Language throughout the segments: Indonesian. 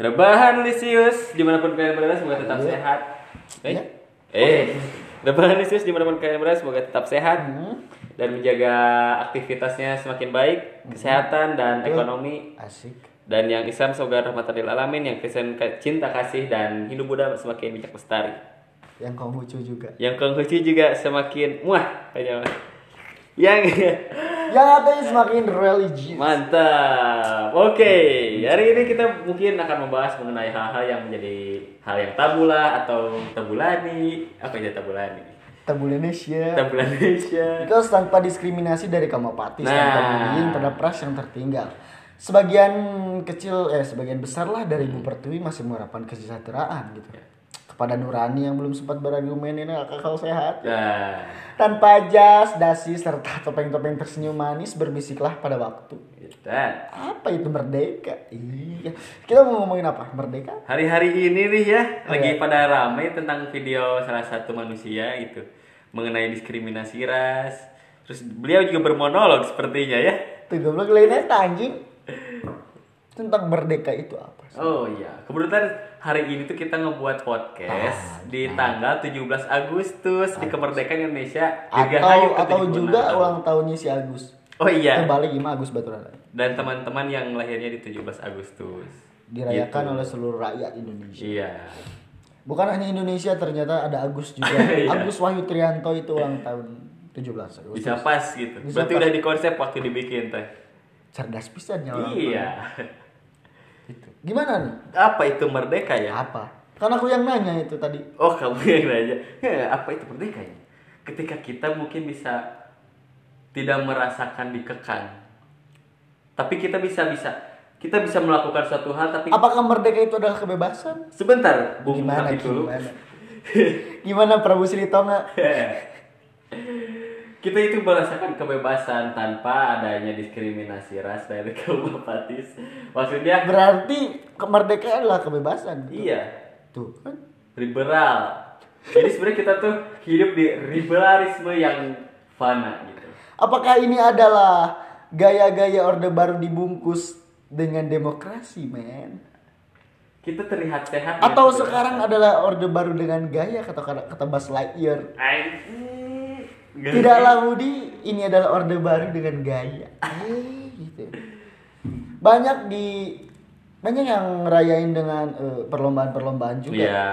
Rebahan Lisius di mana pun kalian berada semoga tetap Iya. sehat. Eh, Iya. eh, rebahan Lisius di mana pun kalian berada semoga tetap sehat Hmm. dan menjaga aktivitasnya semakin baik, kesehatan dan Betul. ekonomi. Asik. Dan yang Islam semoga rahmatan lil alamin, yang Kristen cinta kasih dan Hindu Buddha semakin bijak lestari. Yang Konghucu juga. Yang Konghucu juga semakin muah. Yang Yang katanya semakin religius. Mantap. Oke, hari ini kita mungkin akan membahas mengenai hal-hal yang menjadi hal yang tabu lah atau tabulani. Apa itu tabulani? Tabu Indonesia. Tabulanisia. Itu tanpa diskriminasi dari kaum apatis, Nah. tanpa bullying pada pras yang tertinggal. Sebagian kecil, eh sebagian besar lah dari Hmm. Ibu Pertiwi masih mengharapkan kesejahteraan gitu. Kepada Nurani yang belum sempat berargumen ini akal sehat. Nah, Tanpa jas, dasi, serta topeng-topeng tersenyum manis berbisiklah pada waktu. dan Apa itu merdeka? Iya. Kita mau ngomongin apa? Merdeka? hari-hari ini nih ya lagi Iya. pada ramai tentang video salah satu manusia itu mengenai diskriminasi ras. Terus beliau juga bermonolog sepertinya ya. Tuh goblok lainnya anjing. Tentang merdeka itu apa? sih? Oh iya, kebetulan hari ini tuh kita ngebuat podcast Ah, di nah. tanggal 17 Agustus di kemerdekaan Indonesia. Atau atau ke-76 juga tahun. ulang tahunnya si Agus. Oh iya. Kembali gimana Agus Baturan? Dan teman-teman yang lahirnya di 17 Agustus. Dirayakan Gitu. oleh seluruh rakyat Indonesia. Iya. Bukan hanya Indonesia, ternyata ada Agus juga. Iya. Agus Wahyu Trianto itu ulang tahun 17 Agustus. Bisa pas gitu. Bisa Berarti pas. udah di konsep waktu dibikin teh. Cerdas pisan ya orang Iya. Gitu. Gimana nih? Apa itu merdeka ya? Apa? Kan aku yang nanya itu tadi. Oh kamu yang nanya. Ya, apa itu merdeka ya? Ketika kita mungkin bisa tidak merasakan dikekang. Tapi kita bisa bisa kita bisa melakukan suatu hal tapi Apakah merdeka itu adalah kebebasan? sebentar Bung Gimana dulu. gimana? Gimana Prabu Silitonga? kita itu merasakan kebebasan tanpa adanya diskriminasi ras dari kaum apatis. Maksudnya Berarti kemerdekaan adalah kebebasan. gitu. iya, Tuh kan. liberal. Jadi sebenarnya kita tuh hidup di liberalisme yang fana gitu. Apakah ini adalah gaya-gaya Orde Baru dibungkus dengan demokrasi, men? Kita terlihat sehat. Atau sekarang adalah Orde Baru dengan gaya kata kata, Buzz Lightyear? Tidaklah Budi, ini adalah Orde Baru dengan gaya. Eh, gitu. Banyak di banyak yang ngerayain dengan eh, perlombaan-perlombaan juga Iya,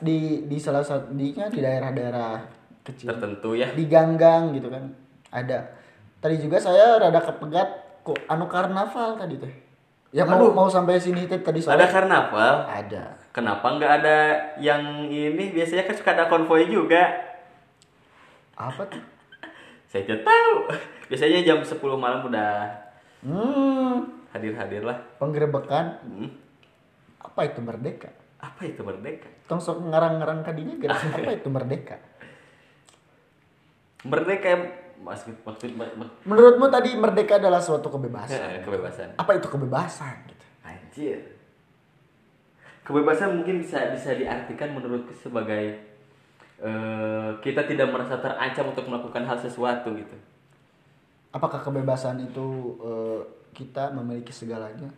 di di salah satu di, di daerah-daerah kecil tertentu ya. di ganggang gitu kan ada tadi juga saya rada kepegat kok anu karnaval tadi tuh ya mau Aduh. mau sampai sini tadi Ada soalnya karnaval. ada Kenapa nggak ada yang ini? Biasanya kan suka ada konvoy juga. Apa tuh Saya tidak tahu. Biasanya jam 10 malam udah hmm hadir-hadir lah. penggerebekan Hmm. apa itu merdeka Apa itu merdeka? tong sok ngarang-ngarang kadinya gara apa itu merdeka Merdeka maksud maksud mak- mak- menurutmu tadi merdeka adalah suatu kebebasan kebebasan. apa itu kebebasan gitu Anjir. Kebebasan mungkin bisa bisa diartikan menurutku sebagai eh, kita tidak merasa terancam untuk melakukan hal sesuatu gitu. apakah kebebasan itu eh, kita memiliki segalanya?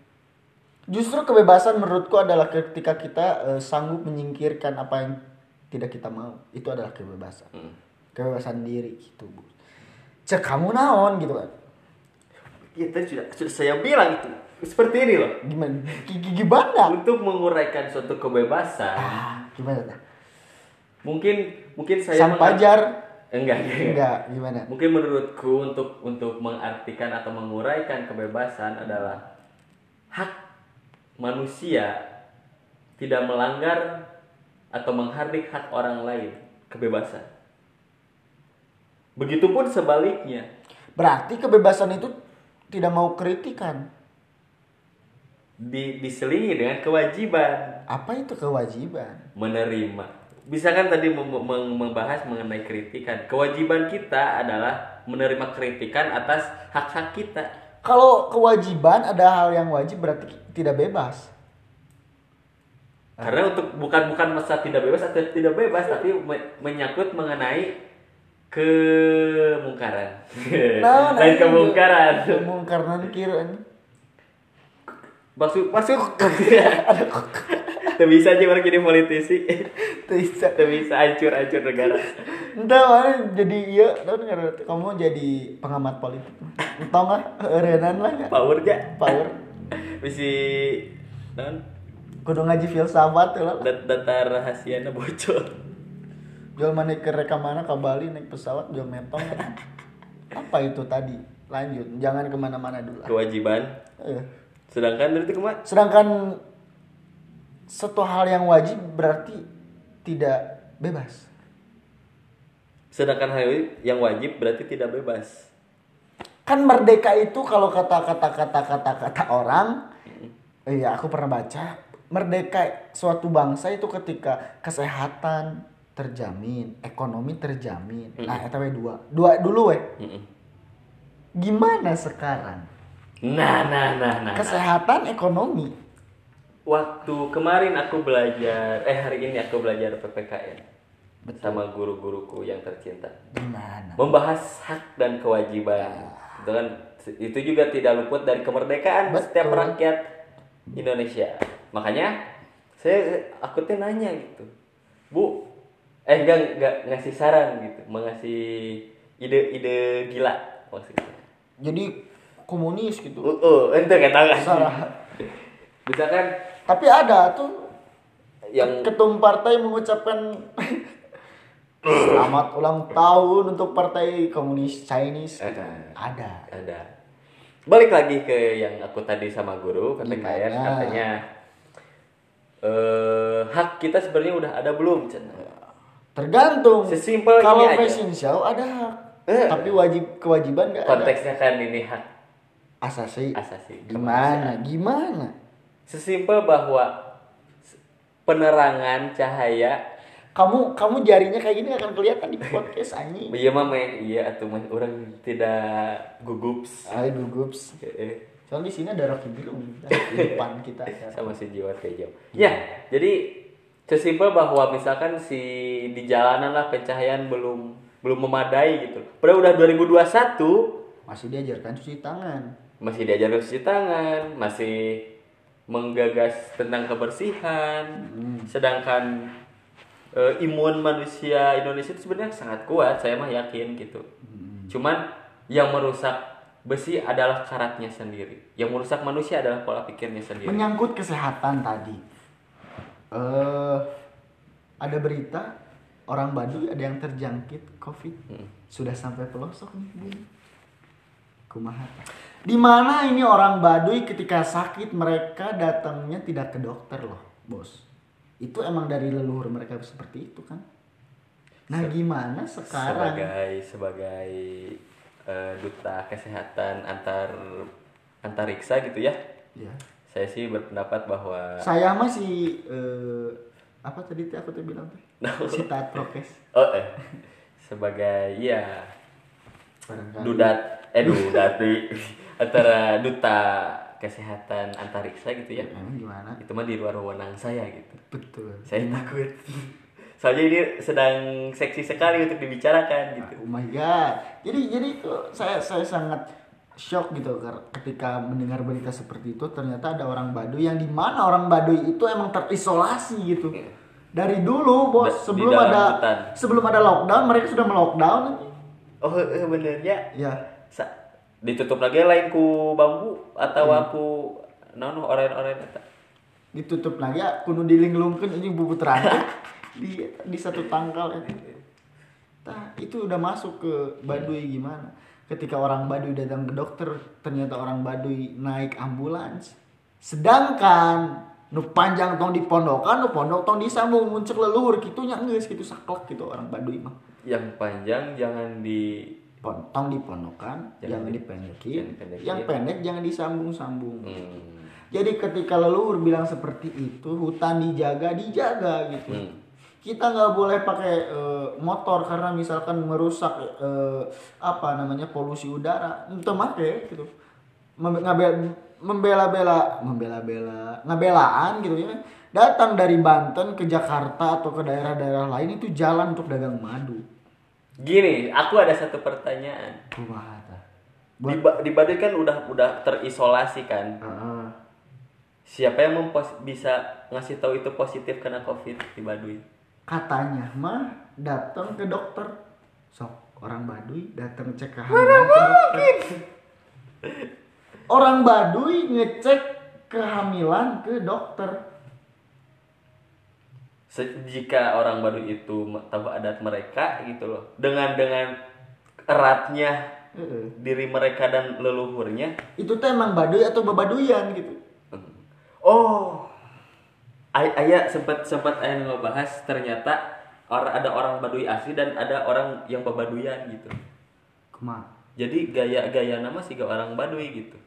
Justru kebebasan menurutku adalah ketika kita eh, sanggup menyingkirkan apa yang tidak kita mau. Itu adalah kebebasan. Hmm. kebebasan diri gitu bu. Cek kamu naon gitu kan? Tadi sudah, sudah saya bilang itu. Seperti ini loh. gimana? Gimana? Untuk menguraikan suatu kebebasan, ah, gimana? Mungkin mungkin saya sang pajar enggak, enggak. enggak gimana Mungkin menurutku untuk untuk mengartikan atau menguraikan kebebasan adalah hak manusia tidak melanggar atau menghardik hak orang lain, kebebasan. Begitupun sebaliknya. berarti kebebasan itu tidak mau kritikan Di, diselingi dengan kewajiban apa itu kewajiban menerima. Bisa kan tadi mem- mem- membahas mengenai kritikan. Kewajiban kita adalah menerima kritikan atas hak-hak kita. kalau kewajiban ada hal yang wajib berarti tidak bebas Karena untuk bukan bukan masa tidak bebas atau tidak bebas, tapi me- menyangkut mengenai kemungkaran. Nah, Lain kemungkaran. Kemungkaran kira masuk masuk Tuh bisa aja orang jadi politisi Bisa. Tuh bisa hancur hancur negara Entah mana jadi iya, tahu nggak? Kamu jadi pengamat politik. Entah nggak? Renan lah nggak? power aja Power. misi non Kudu ngaji filsafat tuh lah. dat data rahasianya bocor Jual mana ke rekamannya ke Bali naik pesawat jual metong. Apa itu tadi? Lanjut, jangan ke mana-mana dulu. kewajiban Eh. sedangkan itu ke mana Sedangkan satu hal yang wajib berarti tidak bebas. sedangkan hal yang wajib berarti tidak bebas Kan merdeka itu kalau kata-kata kata-kata kata orang, iya aku pernah baca, merdeka suatu bangsa itu ketika kesehatan terjamin, ekonomi terjamin. Nah, eta we dua. Dua dulu we. Mm-mm. Gimana sekarang? nah nah nah nah Kesehatan, ekonomi. Waktu kemarin aku belajar eh hari ini aku belajar PPKN sama guru-guruku yang tercinta Gimana? membahas hak dan kewajiban itu kan itu juga tidak luput dari kemerdekaan Betul. setiap rakyat Indonesia makanya saya aku tuh nanya gitu bu eh enggak enggak ngasih saran gitu mengasih ide-ide gila maksudnya Jadi komunis gitu. uh, uh ente kata? Salah. misalkan Tapi ada tuh yang ketum partai mengucapkan selamat ulang tahun untuk partai komunis Chinese. Ada. Ada. ada balik lagi ke yang aku tadi sama guru PPKN Gimana? katanya eh hak kita sebenarnya udah ada belum Cen? Tergantung. Sesimpel Kalau fashion show ada hak. Eh. Tapi wajib kewajiban nggak ada. konteksnya kan ini hak Asasi. asasi Gimana? Gimana? Sesimpel bahwa penerangan cahaya. Kamu kamu jarinya kayak gini akan kelihatan di podcast anjing. iya mah meh iya atau meh orang tidak gugups. Ayo gugups. Eh, Soalnya di sini ada Rocky Gerung di depan kita. sama si jiwa kejam ya jadi sesimpel bahwa misalkan si di jalanan lah pencahayaan belum belum memadai gitu. Padahal udah 2021 Masih diajarkan cuci tangan. masih diajar cuci tangan masih menggagas tentang kebersihan sedangkan eh, imun manusia Indonesia itu sebenarnya sangat kuat saya mah yakin gitu cuman yang merusak besi adalah karatnya sendiri yang merusak manusia adalah pola pikirnya sendiri Menyangkut kesehatan tadi. Eh ada berita orang Baduy ada yang terjangkit COVID. Hmm. Sudah sampai pelosok nih, Bu. Kumaha. Di mana ini orang Baduy ketika sakit mereka datangnya tidak ke dokter loh, Bos. Itu emang dari leluhur mereka seperti itu kan? Nah, gimana sekarang? sebagai sebagai eh, duta kesehatan antar antariksa gitu ya Ya. saya sih berpendapat bahwa Saya masih eh, apa tadi aku tuh bilang teh? Si taat prokes. oh eh, sebagai ya Barangkali. dudat eh dudat di- antara duta kesehatan antariksa gitu ya Emang gimana? itu mah di luar wewenang saya gitu Betul. saya takut soalnya ini sedang seksi sekali untuk dibicarakan gitu Oh my god. Jadi jadi itu saya saya sangat shock gitu ketika mendengar berita seperti itu ternyata ada orang Baduy yang di mana orang Baduy itu emang terisolasi gitu. Dari dulu bos di sebelum ada hutan. sebelum ada lockdown mereka sudah melockdown oh eh, benernya Ya. Sa- ditutup lagi lain ku bambu atau aku non oren-oren eta ditutup lagi ya kudu dilinglungkeun ini bubut rambut di di satu tangkal ya. Tah, itu udah masuk ke Baduy gimana? Ketika orang Baduy datang ke dokter, ternyata orang Baduy naik ambulans. Sedangkan nu panjang tong dipondokan, nu pondok tong disambung muncul leluhur kitunya geus kitu saklek gitu orang Baduy mah. yang panjang jangan di Pon- Tong dipondokan, Jangan jangan di- dipendekin. Yang pendek jangan disambung-sambung. hmm, Jadi ketika leluhur bilang seperti itu, hutan dijaga, dijaga gitu. hmm. Kita nggak boleh pakai eh, motor karena misalkan merusak eh, apa namanya polusi udara. Itu make gitu. Membela-bela, membela-bela, ngabelaan gitu ya. Datang dari Banten ke Jakarta atau ke daerah-daerah lain itu jalan untuk dagang madu. Gini aku ada satu pertanyaan. Kumaha tah? di, di Baduy kan udah udah terisolasi kan? Heeh. siapa yang mempos- bisa ngasih tahu itu positif kena covid di Baduy? Katanya mah datang ke dokter. Sok orang Baduy datang cek kehamilan ke dokter. orang Baduy ngecek kehamilan ke dokter jika orang Baduy itu tahu adat mereka gitu loh. Dengan dengan eratnya Heeh. diri mereka dan leluhurnya. Itu teh emang Baduy atau bebaduyan gitu? Oh. Ay- ayah sempat sempat ayah ngebahas ternyata or- ada orang Baduy asli dan ada orang yang bebaduyan gitu. Kumaha jadi gaya-gaya nama sih gak orang Baduy gitu.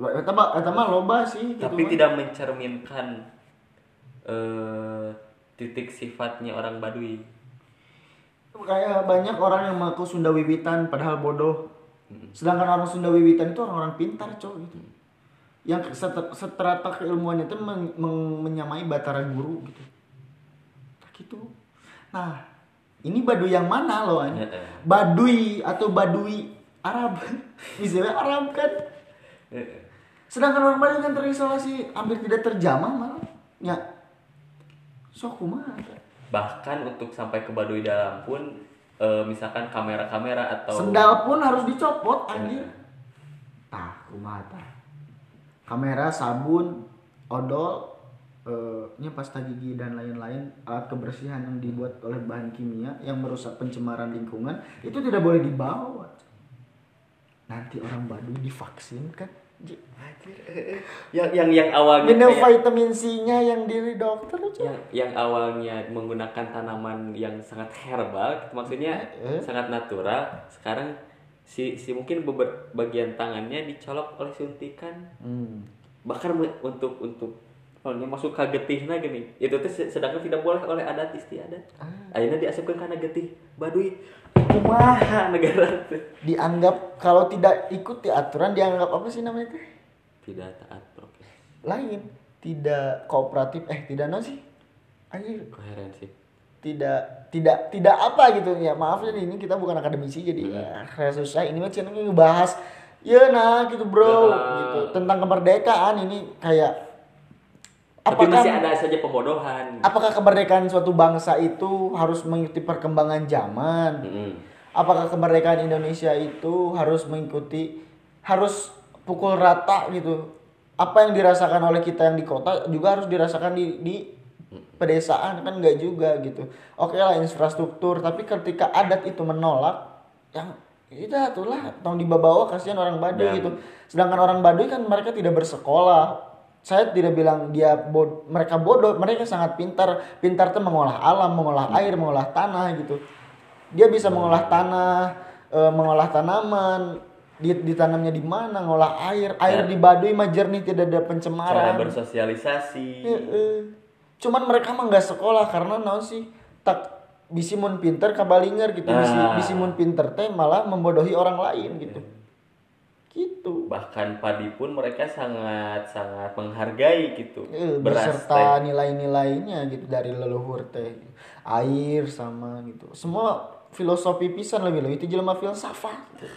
Eta mah loba sih gitu tapi mah. tidak mencerminkan eh, titik sifatnya orang Baduy. Kayak banyak orang yang mengaku Sunda Wiwitan padahal bodoh. Sedangkan orang Sunda Wiwitan itu orang-orang pintar cowok gitu. Yang set- seterata keilmuannya itu men- men- menyamai Batara Guru gitu. Nah, gitu. Nah ini Baduy yang mana loh ini. Baduy atau Baduy Arab? Misalnya Arab kan? Sedangkan orang Baduy kan terisolasi hampir tidak terjamah malah. Ya sok kumaha bahkan untuk sampai ke Baduy dalam pun eh, misalkan kamera-kamera atau Sendal pun harus dicopot anjir. Eh, Tah, kumaha tah. Kamera, sabun, odol, nya pasta gigi dan lain-lain alat kebersihan yang dibuat oleh bahan kimia yang merusak pencemaran lingkungan itu tidak boleh dibawa. Nanti orang Baduy divaksin kan? Anjir. yang yang yang awalnya Minum kayak- vitamin C-nya yang diri dokter aja. yang yang awalnya menggunakan tanaman yang sangat herbal maksudnya Eh. sangat natural sekarang si si mungkin beber, bagian tangannya dicolok oleh suntikan Hmm. bahkan untuk untuk soalnya masuk ke getihna gini. Itu se- sedangkan tidak boleh oleh adat istiadat. Ah. akhirnya diasupkan karena getih. Baduy kumaha negara teh Dianggap kalau tidak ikuti aturan dianggap apa sih namanya itu? tidak taat prokes lain. Tidak kooperatif. Eh tidak no sih. Anjir. Koherensi. Tidak tidak tidak apa gitu. Ya maaf jadi ini kita bukan akademisi jadi ya, kayak susah. Ini mah channelnya ngebahas. Ya nah gitu bro. Nah. gitu. Tentang kemerdekaan ini kayak tapi masih apakah ada saja pembodohan. apakah kemerdekaan suatu bangsa itu harus mengikuti perkembangan zaman? Mm-mm. apakah kemerdekaan Indonesia itu harus mengikuti harus pukul rata gitu? Apa yang dirasakan oleh kita yang di kota juga harus dirasakan di di pedesaan kan nggak juga gitu. Oke lah infrastruktur tapi ketika adat itu menolak yang itu itulah tong dibawa kasihan orang Baduy Dan- gitu. Sedangkan orang Baduy kan mereka tidak bersekolah saya tidak bilang dia bod mereka bodoh mereka sangat pintar. Pintar tuh mengolah alam mengolah air mengolah tanah gitu. Dia bisa mengolah tanah eh, mengolah tanaman. Di ditanamnya di mana? Ngolah air. Air Ya. di Baduy mah jernih tidak ada cara pencemaran bersosialisasi. Heeh. cuman mereka mah nggak sekolah karena naon sih? Tak bisi mun pinter kabalinger gitu. Nah. bisi mun pinter teh malah membodohi orang lain gitu gitu. Bahkan padi pun mereka sangat sangat menghargai gitu. Eh, beras beserta nilai-nilainya gitu dari leluhur teh. Air sama gitu. Semua filosofi pisan lebih lebih itu jelema filsafat. Gitu.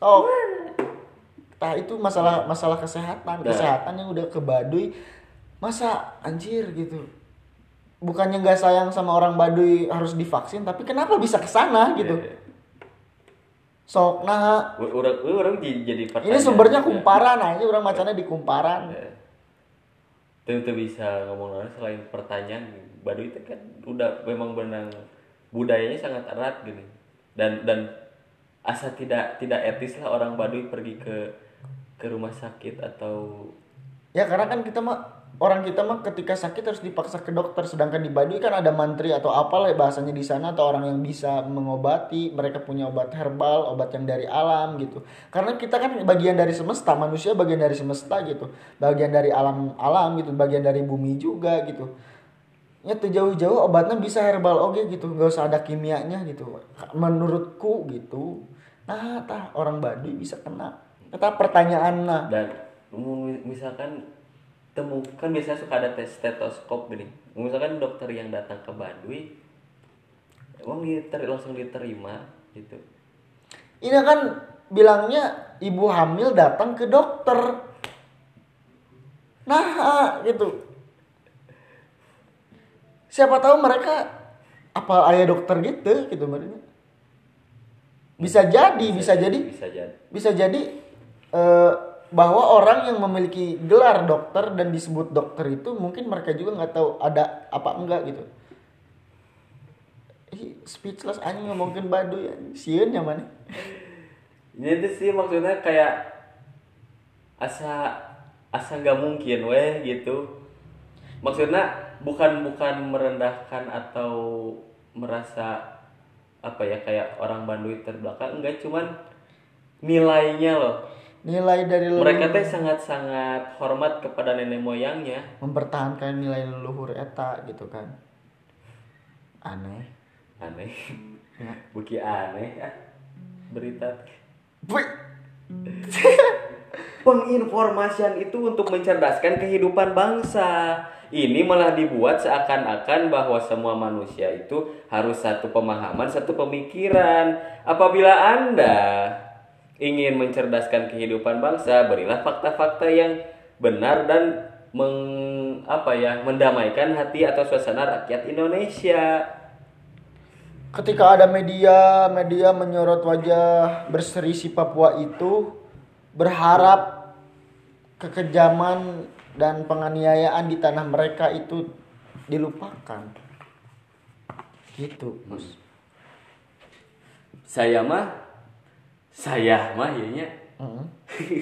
so tah itu masalah masalah kesehatan. Nah. kesehatan yang udah ke Baduy masa anjir gitu. Bukannya nggak sayang sama orang Baduy harus divaksin tapi kenapa bisa ke sana gitu? Eh, sok nah orang orang jadi jadi ini pertanyaan sumbernya kumparan aja orang macamnya di kumparan. Eh, tentu bisa ngomong lain selain pertanyaan. Baduy itu kan udah memang benang budayanya sangat erat gini. Dan dan asa tidak tidak etis lah orang Baduy pergi ke ke rumah sakit atau Ya karena kan kita mah orang kita mah ketika sakit harus dipaksa ke dokter. Sedangkan di Baduy kan ada mantri atau apalah ya bahasanya di sana atau orang yang bisa mengobati mereka punya obat herbal obat yang dari alam gitu. Karena kita kan bagian dari semesta manusia bagian dari semesta gitu. Bagian dari alam alam gitu bagian dari bumi juga gitu. Ya jauh-jauh obatnya bisa herbal oke gitu. Nggak usah ada kimianya gitu. Menurutku gitu nah tah orang Baduy bisa kena. Kita pertanyaan nah dan misalkan temu kan biasanya suka ada tes stetoskop gini. Misalkan dokter yang datang ke Baduy emang diter langsung diterima gitu. Ini kan bilangnya ibu hamil datang ke dokter. nah gitu. Siapa tahu mereka apa ayah dokter gitu? Gitu mereka bisa jadi bisa jadi bisa jadi. Bisa jadi eh, bahwa orang yang memiliki gelar dokter dan disebut dokter itu mungkin mereka juga nggak tahu ada apa enggak gitu Ih, speechless anjing ngomongin badu ya sieun ya mana Jadi sih maksudnya kayak asa asa nggak mungkin weh gitu. Maksudnya bukan bukan merendahkan atau merasa apa ya kayak orang Bandung terbelakang enggak cuman nilainya loh. Nilai dari leluhur Mereka teh sangat-sangat hormat kepada nenek moyangnya. mempertahankan nilai leluhur eta gitu kan aneh Aneh. ya. Buki aneh ah. Berita Penginformasian itu untuk mencerdaskan kehidupan bangsa. Ini malah dibuat seakan-akan bahwa semua manusia itu harus satu pemahaman, satu pemikiran. Apabila Anda ingin mencerdaskan kehidupan bangsa, berilah fakta-fakta yang benar dan meng, apa ya, mendamaikan hati atau suasana rakyat Indonesia. ketika ada media media menyorot wajah berserisi Papua itu berharap kekejaman dan penganiayaan di tanah mereka itu dilupakan. Gitu bos. Saya mah saya mah ya nya Heeh.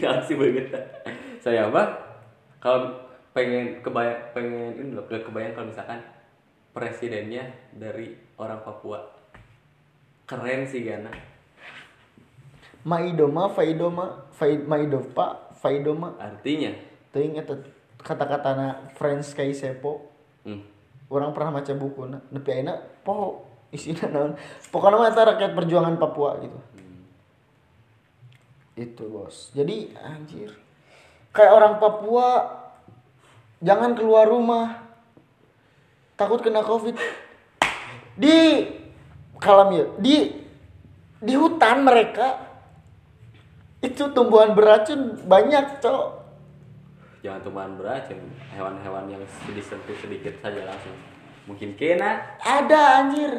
Asik banget. Saya mah kalau pengen kebayang pengen ini loh, kebayang kalau misalkan presidennya dari orang Papua. Keren sih Gana. Maidoma, Faidoma, Faid, Maidopa, Faidoma, Artinya, teuing eta kata-katana French kayak sepo. hmm, Orang pernah baca buku na, nepi ayeuna poho isina naon. Pokoknya mah rakyat perjuangan Papua gitu. Itu, Bos. Jadi anjir. Kayak orang Papua jangan keluar rumah. Takut kena Covid. Di kalam ya, di di hutan mereka itu tumbuhan beracun banyak, Cok. jangan tumbuhan beracun, hewan-hewan yang disentuh sedikit saja langsung. Mungkin kena Ada anjir.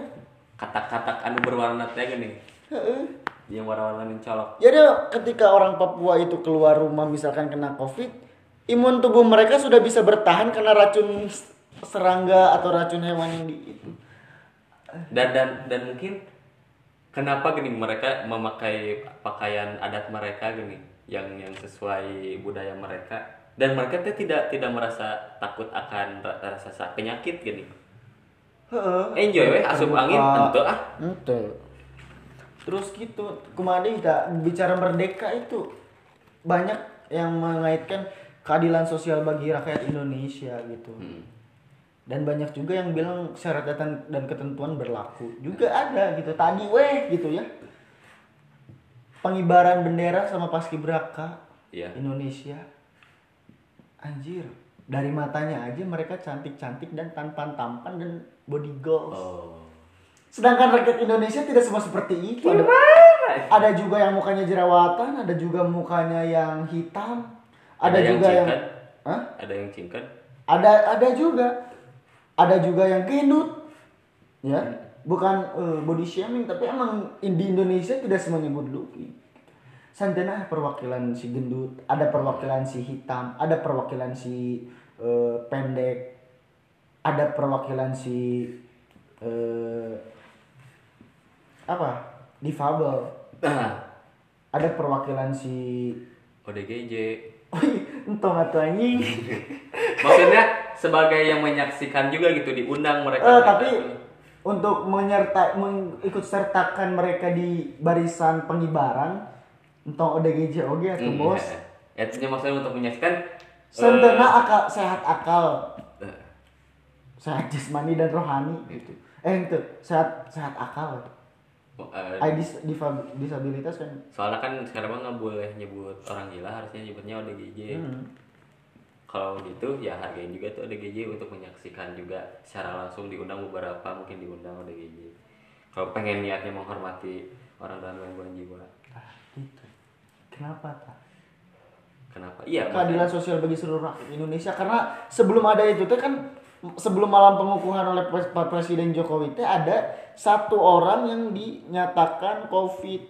katak-katak anu berwarna teh gini. Yang warna-warna mencolok. Jadi ketika orang Papua itu keluar rumah misalkan kena COVID, imun tubuh mereka sudah bisa bertahan karena racun serangga atau racun hewan yang di itu. dan dan dan mungkin kenapa gini mereka memakai pakaian adat mereka gini yang yang sesuai budaya mereka dan mereka tidak tidak merasa takut akan ra- rasa sa- penyakit gini enjoy weh asup angin ente ah Ente. Terus gitu, kemarin kita bicara merdeka itu banyak yang mengaitkan keadilan sosial bagi rakyat Indonesia gitu. Hmm. Dan banyak juga yang bilang syarat dan dan ketentuan berlaku. Juga ada gitu. Tadi weh gitu ya. Pengibaran bendera sama paskibraka Iya. Indonesia. Anjir, dari matanya aja mereka cantik-cantik dan tampan-tampan dan body goals. oh Sedangkan rakyat Indonesia tidak semua seperti itu. Ada, ada juga yang mukanya jerawatan, ada juga mukanya yang hitam, ada, Ada yang juga yang, cingkat? Hah? ada yang cingkat ada ada juga, ada juga yang gendut, ya, bukan eh, body shaming, tapi emang di Indonesia tidak semuanya good looking. Santana perwakilan si gendut, ada perwakilan si hitam, ada perwakilan si eh, pendek, ada perwakilan si eh, apa difabel, nah ada perwakilan si ODGJ entong atau anjing. maksudnya sebagai yang menyaksikan juga gitu diundang mereka Eh, tapi untuk menyerta mengikut sertakan mereka di barisan pengibaran entong ODGJ oge atuh Hmm, bos. ya, ya, maksudnya untuk menyaksikan Sentena akal sehat akal, eh, sehat jasmani dan rohani gitu. Eh itu sehat sehat akal. Ay, dis, disabilitas kan. soalnya kan sekarang mah nggak boleh nyebut orang gila harusnya nyebutnya ODGJ Hmm. kalau gitu ya hargain juga tuh ODGJ untuk menyaksikan juga secara langsung diundang beberapa mungkin diundang ODGJ kalau pengen niatnya menghormati orang dengan gangguan jiwa Ah, gitu. Kenapa tak? kenapa iya keadilan sosial bagi seluruh rakyat Indonesia karena sebelum ada itu teh kan sebelum malam pengukuhan oleh Presiden Jokowi teh ada satu orang yang dinyatakan COVID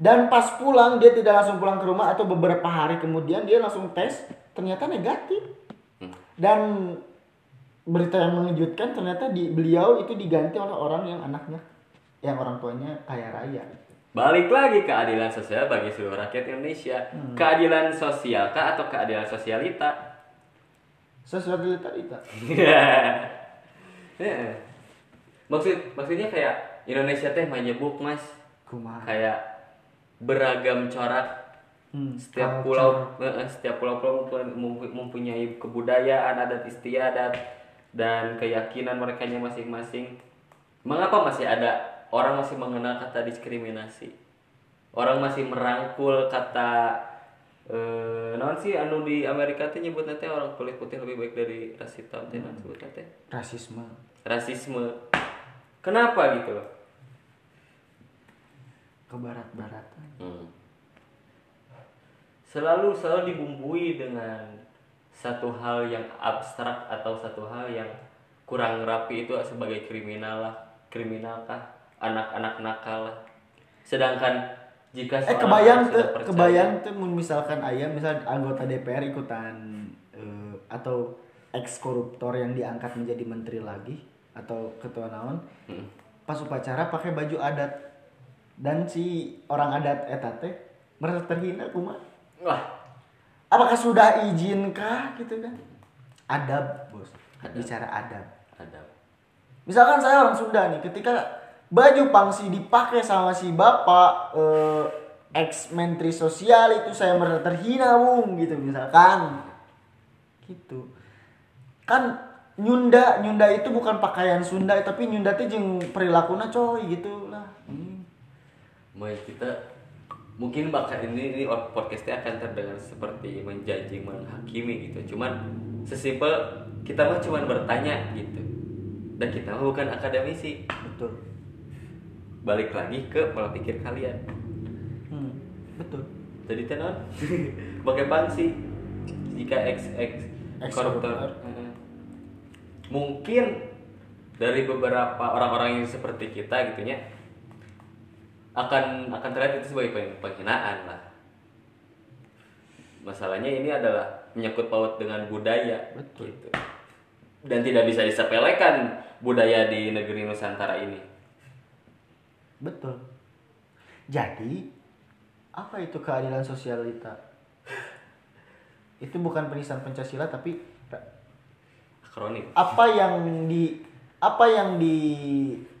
dan pas pulang dia tidak langsung pulang ke rumah atau beberapa hari kemudian dia langsung tes ternyata negatif Hmm. dan berita yang mengejutkan ternyata di beliau itu diganti oleh orang yang anaknya yang orang tuanya kaya raya Balik lagi keadilan sosial bagi seluruh rakyat Indonesia. Hmm. Keadilan sosial kah atau keadilan sosialita? sesuatu itu Heeh. Maksud maksudnya kayak Indonesia teh menyebut mas. Kumaha? Kayak beragam corak Hmm, setiap pulau setiap pulau-pulau mempu- mempunyai kebudayaan adat istiadat dan keyakinan mereka masing-masing. Mengapa masih ada orang masih mengenal kata diskriminasi? Orang masih merangkul kata eh naon sih anu di Amerika teh nyebutnya teh orang kulit putih lebih baik dari ras hitam teh naon sebutnya teh? Rasisme. Rasisme kenapa gitu loh ke barat-baratan Hmm. Selalu selalu dibumbui dengan satu hal yang abstrak atau satu hal yang kurang rapi itu sebagai kriminal lah, kriminal kah, anak-anak nakal lah. Sedangkan jika Eh kebayang tuh, percaya- kebayang tuh misalkan ayam misal anggota DPR ikutan eh, atau ex koruptor yang diangkat menjadi menteri lagi atau ketua naon Hmm. pas upacara pakai baju adat. Dan si orang adat eta teh merasa terhina kumaha? Wah, apakah sudah izinkah gitu kan? Adab bos. Bicara adab. Ada. Misalkan saya orang Sunda nih, ketika baju pangsi dipakai sama si bapak eh, ex menteri sosial itu saya merasa terhina bung gitu misalkan, gitu. Kan nyunda nyunda itu bukan pakaian Sunda tapi nyunda itu jeung perilakunya coy gitu lah. Hmm. Mau kita mungkin bakal ini ini podcastnya akan terdengar seperti menjanji menghakimi gitu. Cuman sesimpel kita mah cuman bertanya gitu. Dan kita mah bukan akademisi. Betul. Balik lagi ke pola pikir kalian. Hmm, betul. Jadi tenon pakai pangsi jika Ex koruptor. Heeh. Mungkin dari beberapa orang-orang yang seperti kita gitu ya akan akan terlihat itu sebagai peng- penghinaan lah masalahnya ini adalah menyangkut paut dengan budaya Betul. gitu dan tidak bisa disepelekan budaya di negeri Nusantara ini Betul. Jadi apa itu keadilan sosialita? itu bukan penistaan Pancasila tapi akronim apa yang di apa yang di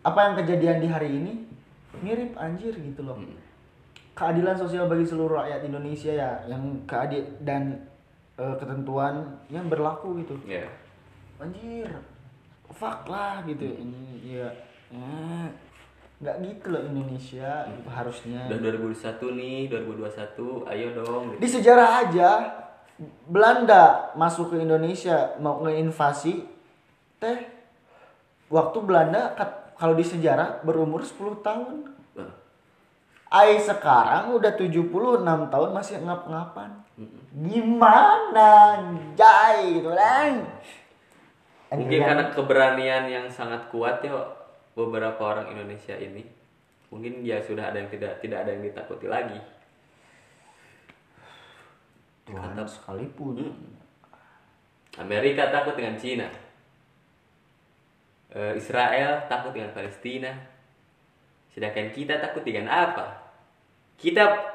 apa yang kejadian di hari ini mirip anjir gitu loh. Hmm. Keadilan sosial bagi seluruh rakyat Indonesia ya yang keadil dan eh, ketentuan yang berlaku gitu. ya Anjir. Fuck lah gitu. Ini ya eh, nggak gitu loh Indonesia gitu harusnya. udah 2021 nih 2021 ayo dong gitu. Di sejarah aja Belanda masuk ke Indonesia mau ngeinvasi teh waktu Belanda kalau di sejarah berumur 10 tahun. Nah, Ai sekarang udah 76 tahun masih ngap-ngapan. Gimana? Jai gitu kan. Mungkin karena keberanian yang sangat kuat ya beberapa orang Indonesia ini. Mungkin ya sudah ada yang tidak tidak ada yang ditakuti lagi. Tuhan sekalipun. Amerika takut dengan Cina. Eh, Israel takut dengan Palestina. Sedangkan kita takut dengan apa? Kita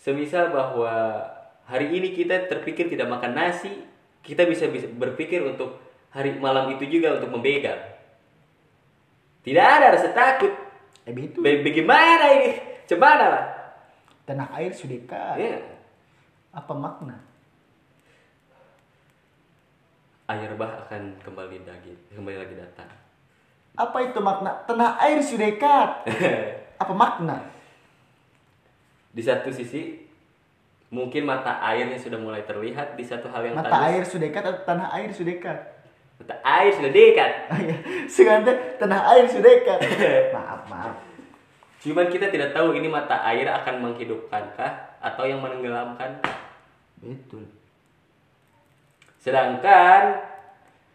semisal bahwa hari ini kita terpikir tidak makan nasi, kita bisa, bisa berpikir untuk hari malam itu juga untuk membegal. Tidak ada rasa takut. Eh Bagaimana ini? Cemana lah. tanah air sudah dekat. Ya. Apa makna? Air bah akan kembali lagi, kembali lagi datang. Apa itu makna? Tanah air sudah dekat. Apa makna? di satu sisi mungkin mata airnya sudah mulai terlihat di satu hal yang Mata tadi air sudah dekat atau tanah air sudah dekat? mata air sudah dekat Sengaja tanah air sudah dekat. maaf, maaf. Cuman kita tidak tahu ini mata air akan menghidupkankah atau yang menenggelamkan. Betul. Sedangkan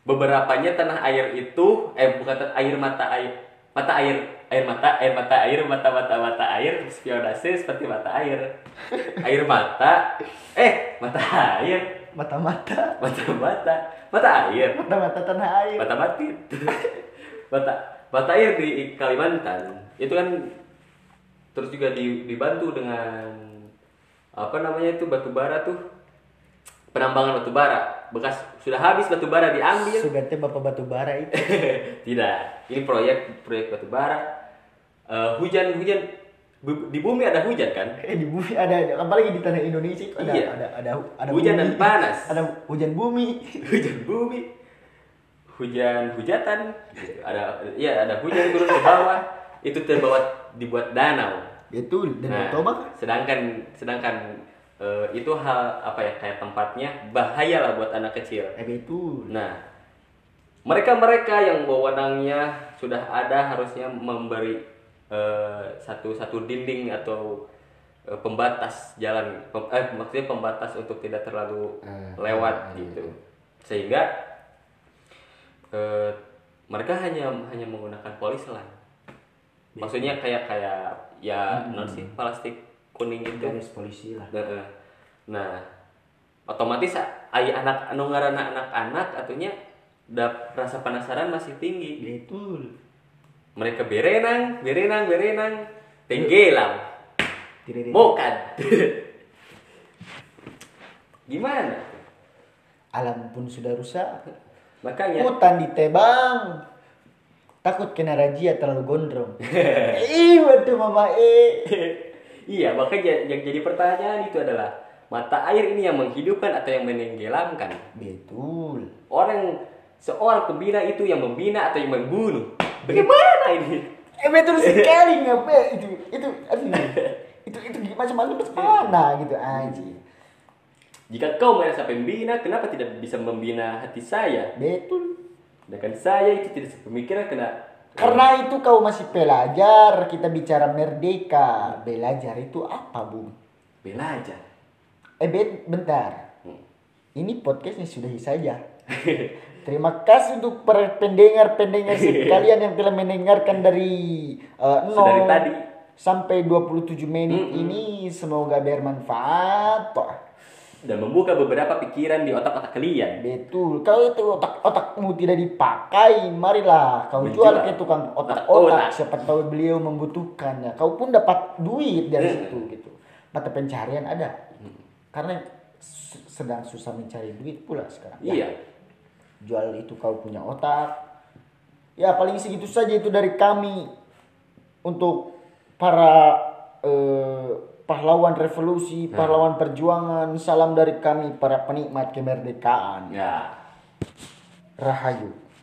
beberapanya tanah air itu eh bukan air mata air mata air air mata air mata air mata mata mata air spionase seperti mata air. Air mata eh mata air. Mata-mata mata. Mata mata air. Mata-mata tanah air. Mata mati mata mata air di Kalimantan. Itu kan terus juga di- dibantu dengan apa namanya itu batu bara tuh. Penambangan batu bara. Bekas sudah habis batu bara diambil. Sugante bapak batu bara itu. Tidak. Ini proyek proyek batu bara. Eh, hujan hujan. Di bumi ada hujan kan? Eh di bumi ada. Apalagi di tanah Indonesia itu ada Iya. ada ada ada Hujan dan panas. ada hujan bumi. Hujan bumi. Hujan hujatan. Gitu. ada ya ada hujan turun ke bawah. Itu terbawa dibuat danau. Betul dan Nah, Toba sedangkan sedangkan eh, itu hal apa ya kayak tempatnya bahaya lah buat anak kecil. eh betul. Nah, mereka-mereka yang wewenangnya sudah ada harusnya memberi eh, satu satu dinding atau eh, pembatas jalan, pem- eh maksudnya pembatas untuk tidak terlalu Eh, lewat eh, gitu, sehingga eh, mereka hanya hanya menggunakan polis lah. Maksudnya kayak kayak ya non sih plastik kuning itu. garis polisi lah Heeh. Nah, otomatis ay anak anu ngaranna anak-anak atunya dap rasa penasaran masih tinggi. betul Mereka berenang, berenang, berenang, tenggelam, mokat. Gimana? alam pun sudah rusak Makanya hutan ditebang takut kena razia terlalu gondrong. Ih waduh mama eh iya, makanya yang jadi pertanyaan itu adalah mata air ini yang menghidupkan atau yang menenggelamkan? betul. Orang seorang pembina itu yang membina atau yang membunuh? Bagaimana ini? eh betul sekali ngapa itu itu aduh. Itu itu macam mana? Mana? Gitu aja Jika kau merasa pembina, kenapa tidak bisa membina hati saya? betul Sedangkan saya itu tidak sepemikiran kena karena itu kau masih pelajar kita bicara merdeka belajar itu apa bung belajar. eh bentar Hmm. ini podcastnya sudahi saja Terima kasih untuk para pendengar-pendengar sekalian yang telah mendengarkan dari dari nol tadi. sampai 27 menit ini semoga bermanfaat. Dan membuka beberapa pikiran di otak-otak kalian. Betul. Kalau itu otak-otakmu tidak dipakai, marilah kau Menjual. jual ke tukang Otak-otak. Siapa tahu beliau membutuhkannya. Kau pun dapat duit dari Hmm. situ gitu. Mata pencarian ada. Karena sedang susah mencari duit pula sekarang. Ya, Iya. jual itu kau punya otak. Ya paling segitu saja itu dari kami untuk para eh, pahlawan revolusi, pahlawan perjuangan. Salam dari kami para penikmat kemerdekaan. Ya. Rahayu.